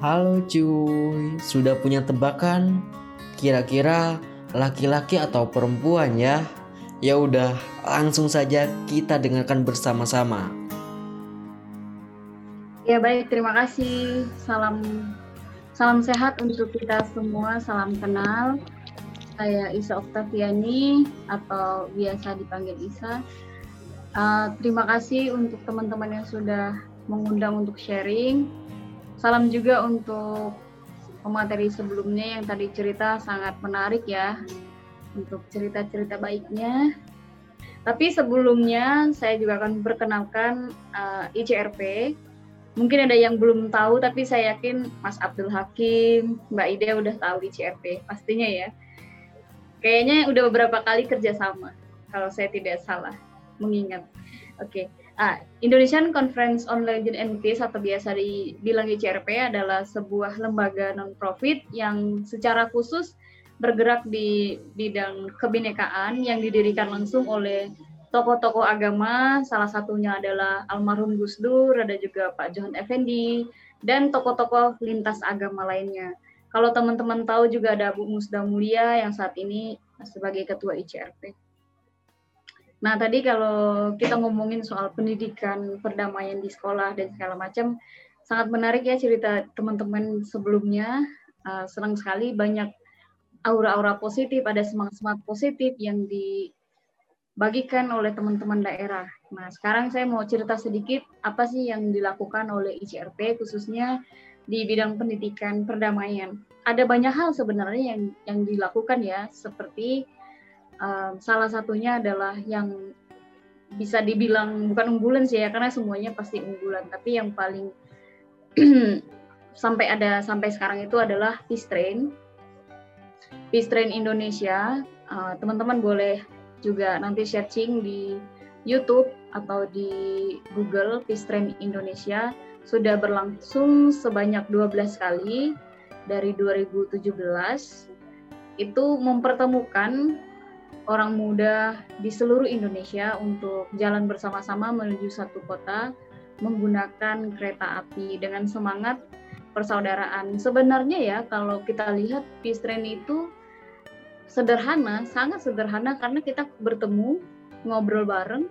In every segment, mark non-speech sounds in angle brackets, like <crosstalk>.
Halo cuy, sudah punya tebakan? Kira-kira laki-laki atau perempuan ya? Ya udah, langsung saja kita dengarkan bersama-sama. Ya baik, terima kasih. Salam salam sehat untuk kita semua. Salam kenal. Saya Isa Oktaviani atau biasa dipanggil Isa. Uh, terima kasih untuk teman-teman yang sudah mengundang untuk sharing Salam juga untuk pemateri sebelumnya yang tadi cerita sangat menarik ya untuk cerita-cerita baiknya. Tapi sebelumnya saya juga akan perkenalkan uh, eh, ICRP. Mungkin ada yang belum tahu, tapi saya yakin Mas Abdul Hakim, Mbak Ida udah tahu ICRP, pastinya ya. Kayaknya udah beberapa kali kerjasama, kalau saya tidak salah mengingat. Oke, okay. Ah, Indonesian Conference on Religion and Peace atau biasa dibilang ICRP adalah sebuah lembaga non-profit yang secara khusus bergerak di bidang kebinekaan yang didirikan langsung oleh tokoh-tokoh agama, salah satunya adalah almarhum Gus Dur, ada juga Pak John Effendi, dan tokoh-tokoh lintas agama lainnya. Kalau teman-teman tahu juga ada Bu Musda Mulia yang saat ini sebagai ketua ICRP. Nah, tadi kalau kita ngomongin soal pendidikan, perdamaian di sekolah dan segala macam, sangat menarik ya cerita teman-teman sebelumnya. Uh, senang sekali banyak aura-aura positif, ada semangat-semangat positif yang dibagikan oleh teman-teman daerah. Nah, sekarang saya mau cerita sedikit apa sih yang dilakukan oleh ICRP khususnya di bidang pendidikan perdamaian. Ada banyak hal sebenarnya yang yang dilakukan ya, seperti um, salah satunya adalah yang bisa dibilang bukan unggulan sih ya karena semuanya pasti unggulan. Tapi yang paling <clears throat> sampai ada sampai sekarang itu adalah Peace Train. Peace Train Indonesia. Uh, teman-teman boleh juga nanti searching di YouTube atau di Google Peace Train Indonesia. Sudah berlangsung sebanyak 12 kali dari 2017 itu mempertemukan orang muda di seluruh Indonesia untuk jalan bersama-sama menuju satu kota menggunakan kereta api dengan semangat persaudaraan. Sebenarnya ya kalau kita lihat peace train itu sederhana, sangat sederhana karena kita bertemu, ngobrol bareng,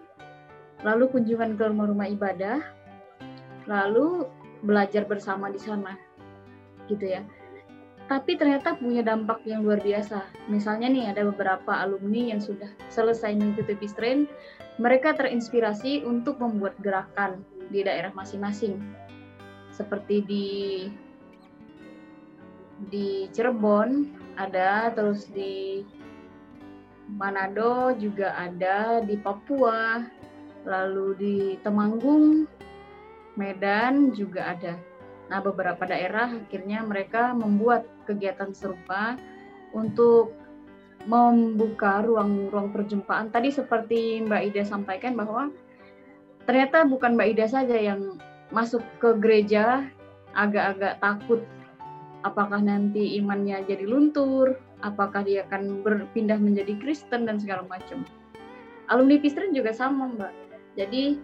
lalu kunjungan ke rumah-rumah ibadah, lalu belajar bersama di sana. Gitu ya tapi ternyata punya dampak yang luar biasa. Misalnya nih ada beberapa alumni yang sudah selesai mengikuti Peace Train, mereka terinspirasi untuk membuat gerakan di daerah masing-masing. Seperti di di Cirebon ada, terus di Manado juga ada, di Papua, lalu di Temanggung, Medan juga ada. Nah, beberapa daerah akhirnya mereka membuat kegiatan serupa untuk membuka ruang-ruang perjumpaan. Tadi seperti Mbak Ida sampaikan bahwa ternyata bukan Mbak Ida saja yang masuk ke gereja agak-agak takut apakah nanti imannya jadi luntur, apakah dia akan berpindah menjadi Kristen dan segala macam. Alumni Pistren juga sama, Mbak. Jadi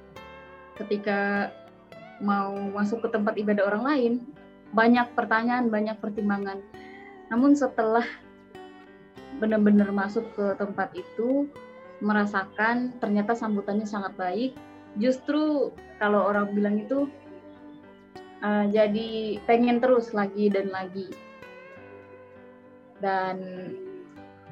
ketika mau masuk ke tempat ibadah orang lain, banyak pertanyaan, banyak pertimbangan. Namun setelah benar-benar masuk ke tempat itu, merasakan ternyata sambutannya sangat baik. Justru kalau orang bilang itu uh, jadi pengen terus lagi dan lagi. Dan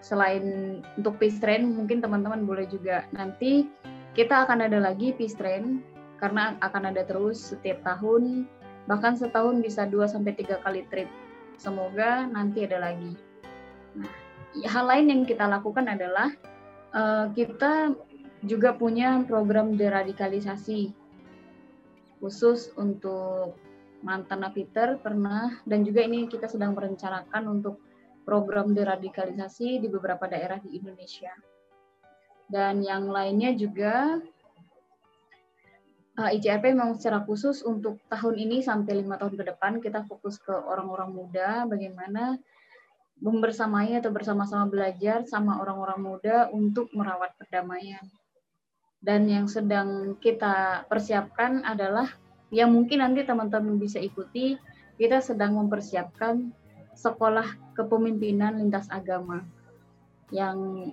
selain untuk peace train, mungkin teman-teman boleh juga nanti kita akan ada lagi peace train karena akan ada terus setiap tahun bahkan setahun bisa 2 sampai 3 kali trip. Semoga nanti ada lagi. Nah, hal lain yang kita lakukan adalah uh, kita juga punya program deradikalisasi khusus untuk mantan napiter pernah dan juga ini kita sedang merencanakan untuk program deradikalisasi di beberapa daerah di Indonesia. Dan yang lainnya juga ICRP memang secara khusus untuk tahun ini sampai lima tahun ke depan kita fokus ke orang-orang muda, bagaimana membersamai atau bersama-sama belajar sama orang-orang muda untuk merawat perdamaian. Dan yang sedang kita persiapkan adalah yang mungkin nanti teman-teman bisa ikuti kita sedang mempersiapkan sekolah kepemimpinan lintas agama yang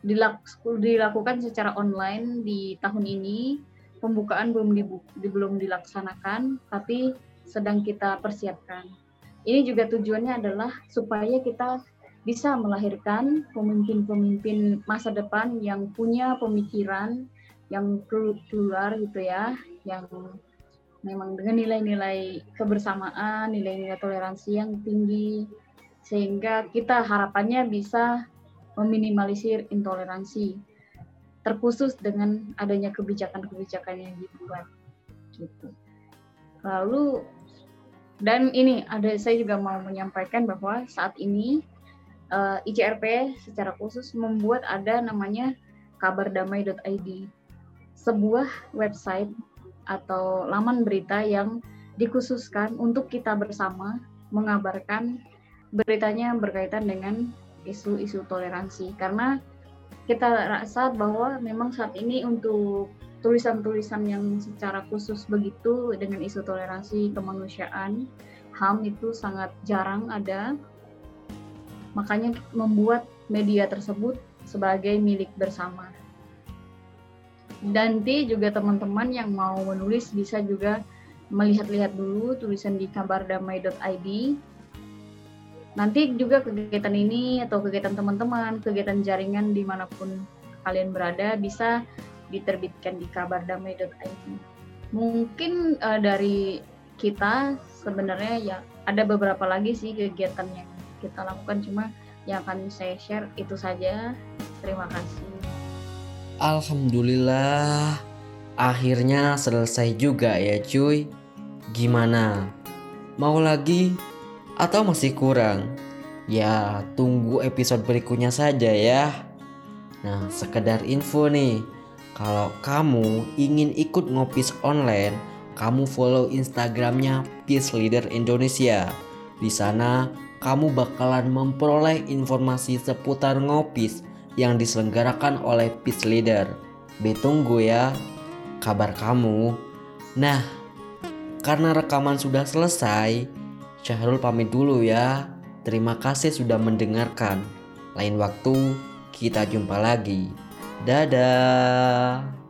dilakukan secara online di tahun ini. Pembukaan belum di, belum dilaksanakan, tapi sedang kita persiapkan. Ini juga tujuannya adalah supaya kita bisa melahirkan pemimpin-pemimpin masa depan yang punya pemikiran yang keluar gitu ya, yang memang dengan nilai-nilai kebersamaan, nilai-nilai toleransi yang tinggi, sehingga kita harapannya bisa meminimalisir intoleransi terkhusus dengan adanya kebijakan-kebijakan yang dibuat gitu. Lalu dan ini ada saya juga mau menyampaikan bahwa saat ini uh, eh, ICRP secara khusus membuat ada namanya kabardamai.id sebuah website atau laman berita yang dikhususkan untuk kita bersama mengabarkan beritanya berkaitan dengan isu-isu toleransi karena kita rasa bahwa memang saat ini untuk tulisan-tulisan yang secara khusus begitu dengan isu toleransi kemanusiaan HAM itu sangat jarang ada. Makanya membuat media tersebut sebagai milik bersama. Nanti juga teman-teman yang mau menulis bisa juga melihat-lihat dulu tulisan di kabardamai.id nanti juga kegiatan ini atau kegiatan teman-teman, kegiatan jaringan di mana pun kalian berada bisa diterbitkan di kabardamai.id. Mungkin uh, dari kita sebenarnya ya ada beberapa lagi sih kegiatan yang kita lakukan cuma yang akan saya share itu saja. Terima kasih. Alhamdulillah akhirnya selesai juga ya cuy. Gimana? Mau lagi atau masih kurang? Ya, tunggu episode berikutnya saja ya. Nah, sekedar info nih, kalau kamu ingin ikut ngopis online, kamu follow Instagramnya Peace Leader Indonesia. Di sana, kamu bakalan memperoleh informasi seputar ngopis yang diselenggarakan oleh Peace Leader. Betunggu ya kabar kamu. Nah, karena rekaman sudah selesai, Syahrul pamit dulu ya. Terima kasih sudah mendengarkan. Lain waktu kita jumpa lagi. Dadah.